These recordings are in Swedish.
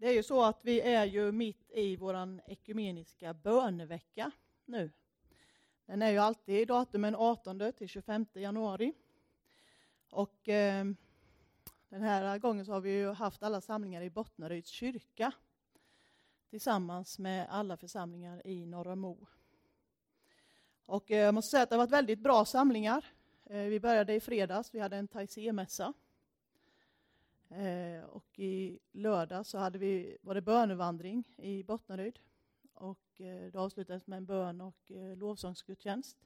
Det är ju så att vi är ju mitt i vår ekumeniska bönevecka nu. Den är ju alltid datumen 18 till 25 januari. Och eh, den här gången så har vi ju haft alla samlingar i Bottnaryds kyrka tillsammans med alla församlingar i Norra Mo. Och eh, jag måste säga att det har varit väldigt bra samlingar. Eh, vi började i fredags, vi hade en Taizé-mässa. Eh, och i lördag så hade vi, var det bönevandring i Bottnaryd. Och eh, det avslutades med en bön och eh, lovsångsgudstjänst.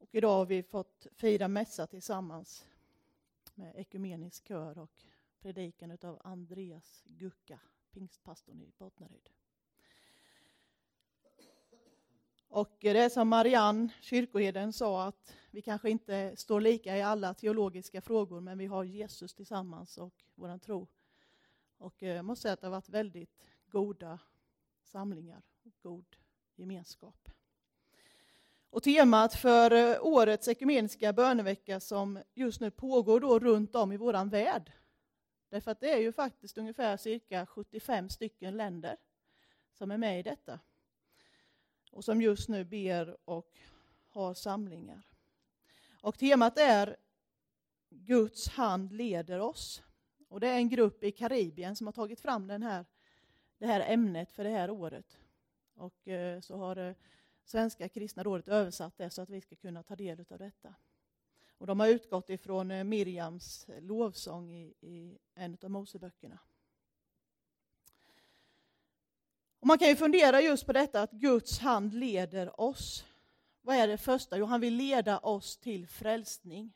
Och idag har vi fått fira mässa tillsammans med ekumenisk kör och predikan av Andreas Gucka, pingstpastorn i Bottnaryd. Och det är som Marianne, kyrkoherden, sa att vi kanske inte står lika i alla teologiska frågor, men vi har Jesus tillsammans och vår tro. Och eh, jag måste säga att det har varit väldigt goda samlingar och god gemenskap. Och temat för eh, årets ekumeniska bönevecka som just nu pågår då runt om i vår värld. Därför att det är ju faktiskt ungefär cirka 75 stycken länder som är med i detta. Och som just nu ber och har samlingar. Och temat är Guds hand leder oss. Och det är en grupp i Karibien som har tagit fram den här, det här ämnet för det här året. Och eh, så har eh, Svenska kristna rådet översatt det så att vi ska kunna ta del av detta. Och de har utgått ifrån eh, Miriams lovsång i, i en av Moseböckerna. Och man kan ju fundera just på detta att Guds hand leder oss. Vad är det första? Jo, han vill leda oss till frälsning.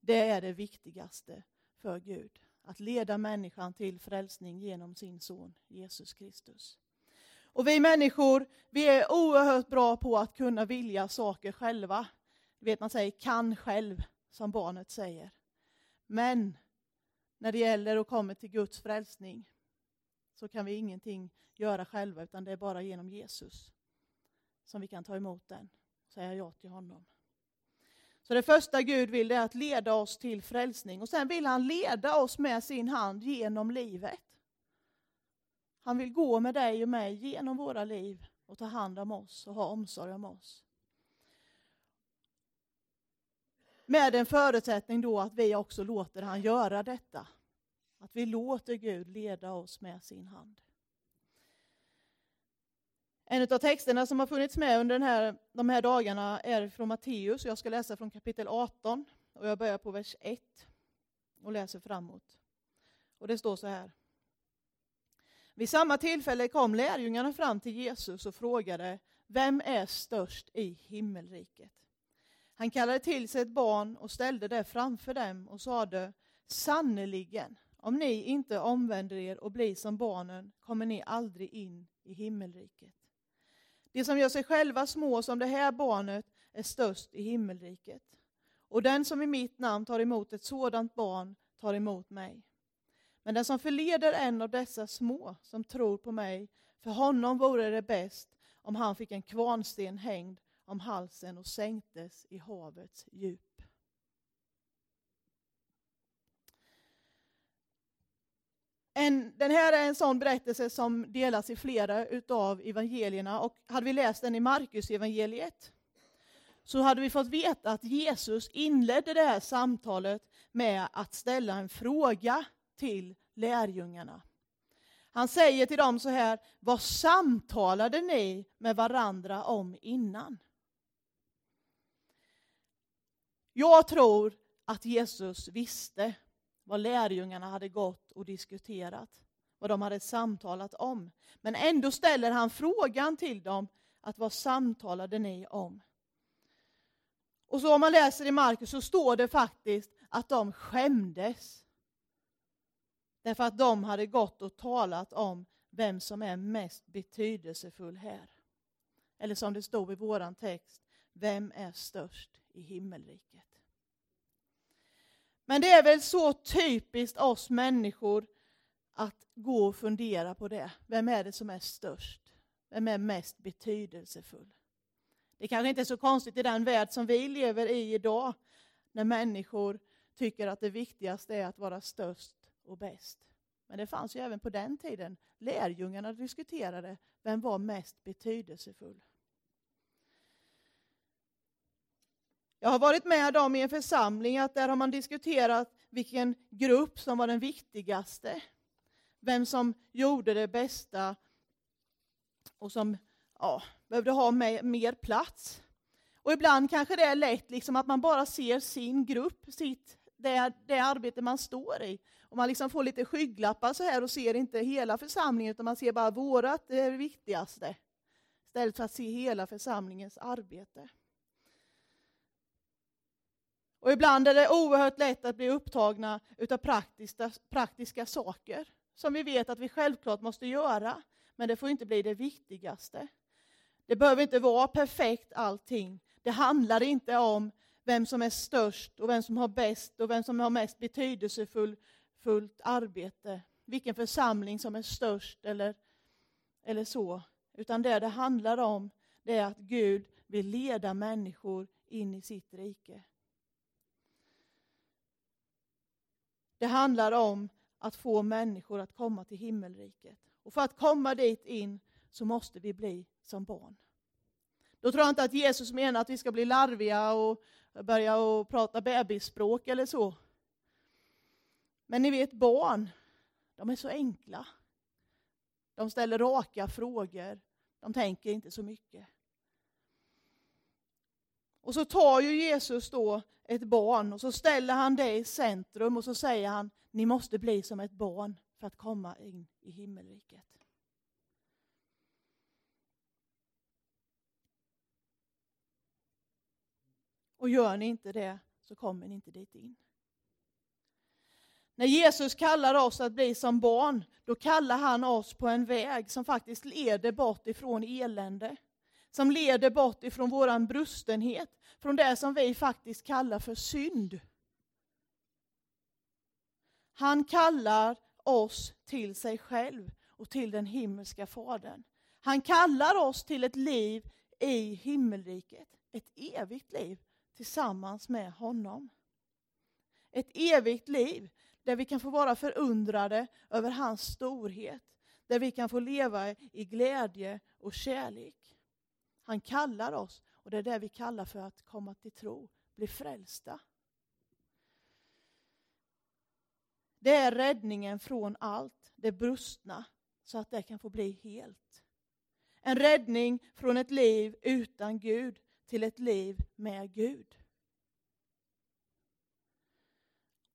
Det är det viktigaste för Gud. Att leda människan till frälsning genom sin son Jesus Kristus. Och vi människor, vi är oerhört bra på att kunna vilja saker själva. vet man säger kan själv, som barnet säger. Men när det gäller och kommer till Guds frälsning så kan vi ingenting göra själva utan det är bara genom Jesus som vi kan ta emot den säga ja till honom. Så det första Gud vill är att leda oss till frälsning och sen vill han leda oss med sin hand genom livet. Han vill gå med dig och mig genom våra liv och ta hand om oss och ha omsorg om oss. Med en förutsättning då att vi också låter han göra detta. Att vi låter Gud leda oss med sin hand. En av texterna som har funnits med under den här, de här dagarna är från Matteus. Jag ska läsa från kapitel 18 och jag börjar på vers 1 och läser framåt. Och det står så här. Vid samma tillfälle kom lärjungarna fram till Jesus och frågade Vem är störst i himmelriket? Han kallade till sig ett barn och ställde det framför dem och sade Sannerligen, om ni inte omvänder er och blir som barnen kommer ni aldrig in i himmelriket. De som gör sig själva små som det här barnet är störst i himmelriket. Och den som i mitt namn tar emot ett sådant barn tar emot mig. Men den som förleder en av dessa små som tror på mig, för honom vore det bäst om han fick en kvarnsten hängd om halsen och sänktes i havets djup. En, den här är en sån berättelse som delas i flera utav evangelierna och hade vi läst den i Markus evangeliet så hade vi fått veta att Jesus inledde det här samtalet med att ställa en fråga till lärjungarna. Han säger till dem så här, vad samtalade ni med varandra om innan? Jag tror att Jesus visste vad lärjungarna hade gått och diskuterat, vad de hade samtalat om. Men ändå ställer han frågan till dem att vad samtalade ni om? Och så om man läser i Markus så står det faktiskt att de skämdes. Därför att de hade gått och talat om vem som är mest betydelsefull här. Eller som det stod i våran text, vem är störst i himmelriket? Men det är väl så typiskt oss människor att gå och fundera på det. Vem är det som är störst? Vem är mest betydelsefull? Det kanske inte är så konstigt i den värld som vi lever i idag, när människor tycker att det viktigaste är att vara störst och bäst. Men det fanns ju även på den tiden. Lärjungarna diskuterade vem var mest betydelsefull. Jag har varit med om i en församling att där har man diskuterat vilken grupp som var den viktigaste. Vem som gjorde det bästa och som ja, behövde ha mer plats. Och ibland kanske det är lätt liksom att man bara ser sin grupp, sitt, det, det arbete man står i. Och man liksom får lite skygglappar så här och ser inte hela församlingen utan man ser bara vårat, det är det viktigaste. Istället för att se hela församlingens arbete. Och ibland är det oerhört lätt att bli upptagna utav praktiska, praktiska saker som vi vet att vi självklart måste göra, men det får inte bli det viktigaste. Det behöver inte vara perfekt allting. Det handlar inte om vem som är störst och vem som har bäst och vem som har mest betydelsefullt arbete. Vilken församling som är störst eller, eller så. Utan det det handlar om det är att Gud vill leda människor in i sitt rike. Det handlar om att få människor att komma till himmelriket. Och för att komma dit in så måste vi bli som barn. Då tror jag inte att Jesus menar att vi ska bli larviga och börja och prata bebisspråk eller så. Men ni vet barn, de är så enkla. De ställer raka frågor. De tänker inte så mycket. Och så tar ju Jesus då ett barn och så ställer han det i centrum och så säger han, ni måste bli som ett barn för att komma in i himmelriket. Och gör ni inte det så kommer ni inte dit in. När Jesus kallar oss att bli som barn, då kallar han oss på en väg som faktiskt leder bort ifrån elände. Som leder bort ifrån våran brustenhet, från det som vi faktiskt kallar för synd. Han kallar oss till sig själv och till den himmelska Fadern. Han kallar oss till ett liv i himmelriket, ett evigt liv tillsammans med honom. Ett evigt liv där vi kan få vara förundrade över hans storhet, där vi kan få leva i glädje och kärlek. Han kallar oss och det är det vi kallar för att komma till tro, bli frälsta. Det är räddningen från allt det brustna så att det kan få bli helt. En räddning från ett liv utan Gud till ett liv med Gud.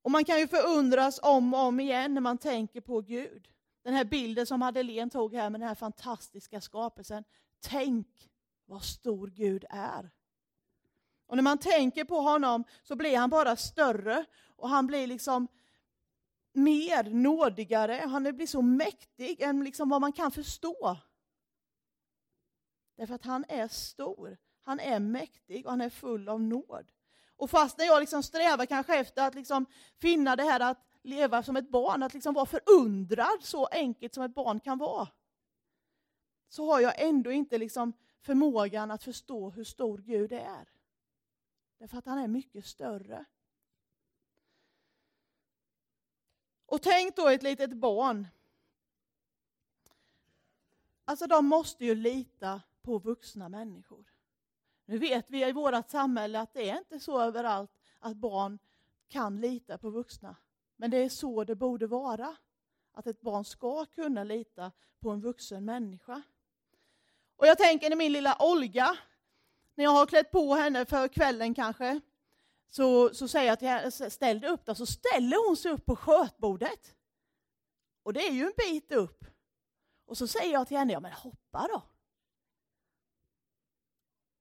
Och man kan ju förundras om och om igen när man tänker på Gud. Den här bilden som Madeleine tog här med den här fantastiska skapelsen. Tänk vad stor Gud är. Och när man tänker på honom så blir han bara större och han blir liksom mer nådigare. Han blir så mäktig än liksom vad man kan förstå. Därför att han är stor, han är mäktig och han är full av nåd. Och fast när jag liksom strävar kanske efter att liksom finna det här att leva som ett barn, att liksom vara förundrad så enkelt som ett barn kan vara, så har jag ändå inte liksom förmågan att förstå hur stor Gud är. Därför att han är mycket större. Och tänk då ett litet barn. Alltså de måste ju lita på vuxna människor. Nu vet vi i vårt samhälle att det är inte så överallt att barn kan lita på vuxna. Men det är så det borde vara. Att ett barn ska kunna lita på en vuxen människa. Och jag tänker när min lilla Olga, när jag har klätt på henne för kvällen kanske, så, så säger jag till henne, ställ dig upp då, så ställer hon sig upp på skötbordet. Och det är ju en bit upp. Och så säger jag till henne, ja men hoppa då.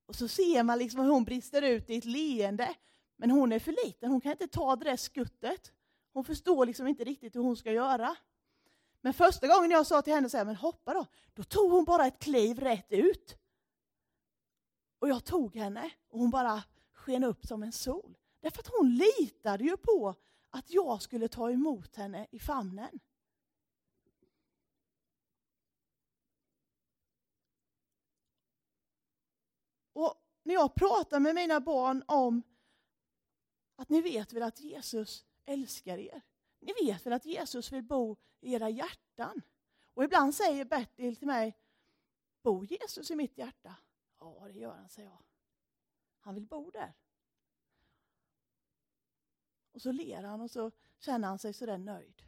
Och så ser man liksom hur hon brister ut i ett leende. Men hon är för liten, hon kan inte ta det där skuttet. Hon förstår liksom inte riktigt hur hon ska göra. Men första gången jag sa till henne så här, men hoppa då, då tog hon bara ett kliv rätt ut. Och jag tog henne och hon bara sken upp som en sol. Därför att hon litade ju på att jag skulle ta emot henne i famnen. Och när jag pratar med mina barn om att ni vet väl att Jesus älskar er. Ni vet väl att Jesus vill bo i era hjärtan? Och ibland säger Bertil till mig, bor Jesus i mitt hjärta? Ja, det gör han, säger jag. Han vill bo där. Och så ler han och så känner han sig sådär nöjd.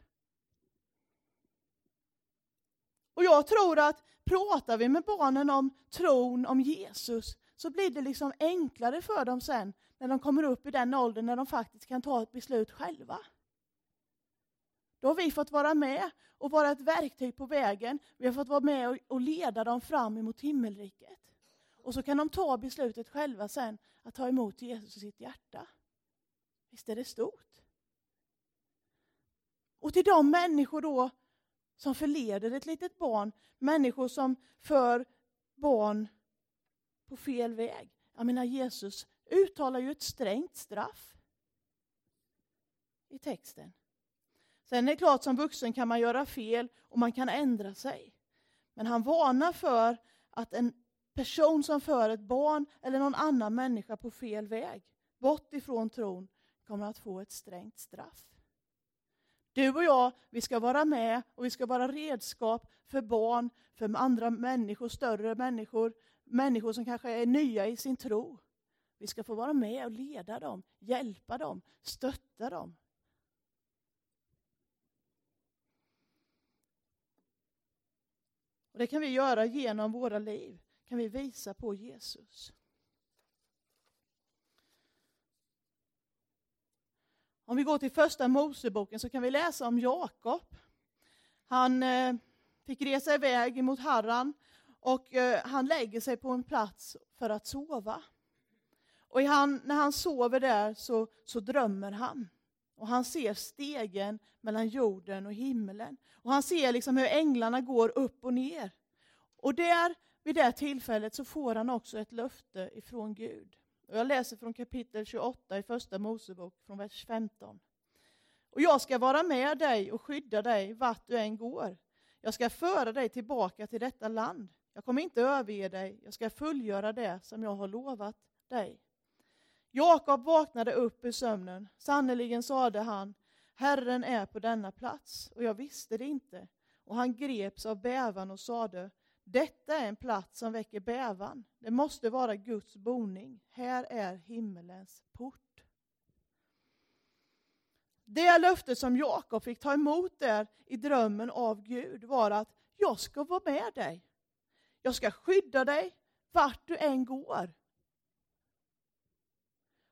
Och jag tror att pratar vi med barnen om tron, om Jesus, så blir det liksom enklare för dem sen när de kommer upp i den åldern när de faktiskt kan ta ett beslut själva. Då har vi fått vara med och vara ett verktyg på vägen. Vi har fått vara med och leda dem fram emot himmelriket. Och så kan de ta beslutet själva sen att ta emot Jesus i sitt hjärta. Visst är det stort? Och till de människor då som förleder ett litet barn, människor som för barn på fel väg. Jag menar Jesus uttalar ju ett strängt straff i texten. Sen är det klart som vuxen kan man göra fel och man kan ändra sig. Men han varnar för att en person som för ett barn eller någon annan människa på fel väg, bort ifrån tron, kommer att få ett strängt straff. Du och jag, vi ska vara med och vi ska vara redskap för barn, för andra människor, större människor, människor som kanske är nya i sin tro. Vi ska få vara med och leda dem, hjälpa dem, stötta dem. Och Det kan vi göra genom våra liv, kan vi visa på Jesus. Om vi går till första Moseboken så kan vi läsa om Jakob. Han eh, fick resa iväg mot Harran och eh, han lägger sig på en plats för att sova. Och han, när han sover där så, så drömmer han. Och han ser stegen mellan jorden och himlen. Och han ser liksom hur änglarna går upp och ner. Och där, vid det tillfället så får han också ett löfte ifrån Gud. Och jag läser från kapitel 28 i första Mosebok, från vers 15. Och jag ska vara med dig och skydda dig vart du än går. Jag ska föra dig tillbaka till detta land. Jag kommer inte överge dig, jag ska fullgöra det som jag har lovat dig. Jakob vaknade upp ur sömnen. Sannerligen sade han, Herren är på denna plats, och jag visste det inte. Och han greps av bävan och sade, detta är en plats som väcker bävan. Det måste vara Guds boning. Här är himmelens port. Det löfte som Jakob fick ta emot där i drömmen av Gud var att jag ska vara med dig. Jag ska skydda dig vart du än går.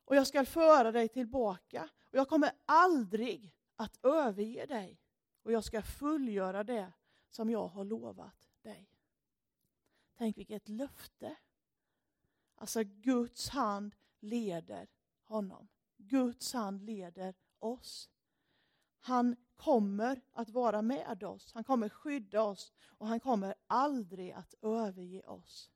Och jag ska föra dig tillbaka. Och jag kommer aldrig att överge dig. Och jag ska fullgöra det som jag har lovat dig. Tänk vilket löfte. Alltså Guds hand leder honom. Guds hand leder oss. Han kommer att vara med oss, han kommer skydda oss och han kommer aldrig att överge oss.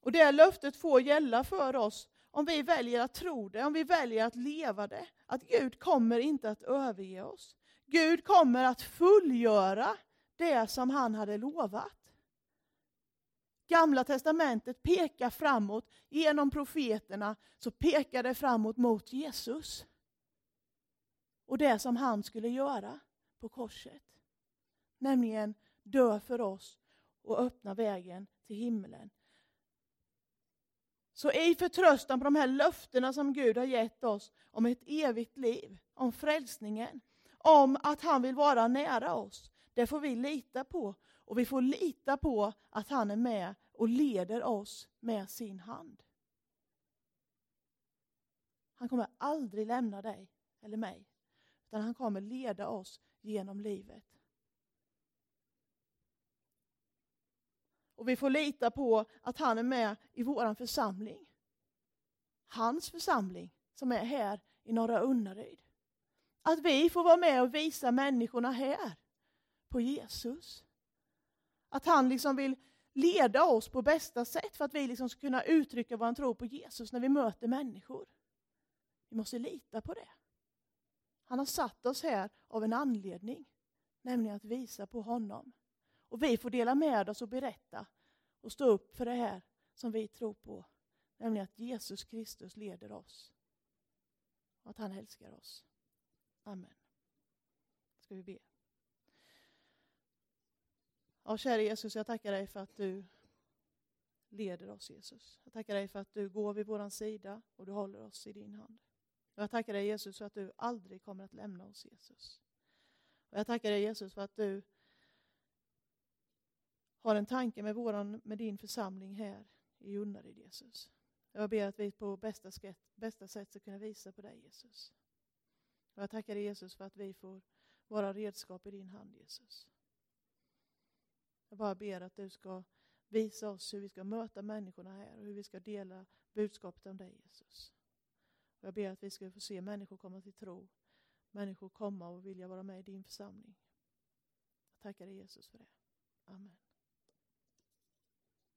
Och Det löftet får gälla för oss om vi väljer att tro det, om vi väljer att leva det. Att Gud kommer inte att överge oss. Gud kommer att fullgöra det som han hade lovat. Gamla testamentet pekar framåt, genom profeterna så pekar det framåt mot Jesus. Och det som han skulle göra på korset. Nämligen dö för oss och öppna vägen till himlen. Så i förtröstan på de här löftena som Gud har gett oss om ett evigt liv, om frälsningen, om att han vill vara nära oss, det får vi lita på och vi får lita på att han är med och leder oss med sin hand. Han kommer aldrig lämna dig eller mig, utan han kommer leda oss genom livet. Och vi får lita på att han är med i vår församling. Hans församling som är här i Norra Unnaryd. Att vi får vara med och visa människorna här på Jesus. Att han liksom vill leda oss på bästa sätt för att vi liksom ska kunna uttrycka vår tro på Jesus när vi möter människor. Vi måste lita på det. Han har satt oss här av en anledning, nämligen att visa på honom. Och vi får dela med oss och berätta och stå upp för det här som vi tror på, nämligen att Jesus Kristus leder oss och att han älskar oss. Amen. Ska vi be. Ja, kära Jesus, jag tackar dig för att du leder oss Jesus. Jag tackar dig för att du går vid vår sida och du håller oss i din hand. Och jag tackar dig Jesus för att du aldrig kommer att lämna oss Jesus. Och jag tackar dig Jesus för att du har en tanke med, våran, med din församling här i Unnaryd Jesus. Jag ber att vi på bästa, sätt, bästa sätt ska kunna visa på dig Jesus. Och jag tackar dig Jesus för att vi får vara redskap i din hand Jesus. Jag bara ber att du ska visa oss hur vi ska möta människorna här och hur vi ska dela budskapet om dig Jesus. Och jag ber att vi ska få se människor komma till tro, människor komma och vilja vara med i din församling. Jag tackar dig Jesus för det. Amen.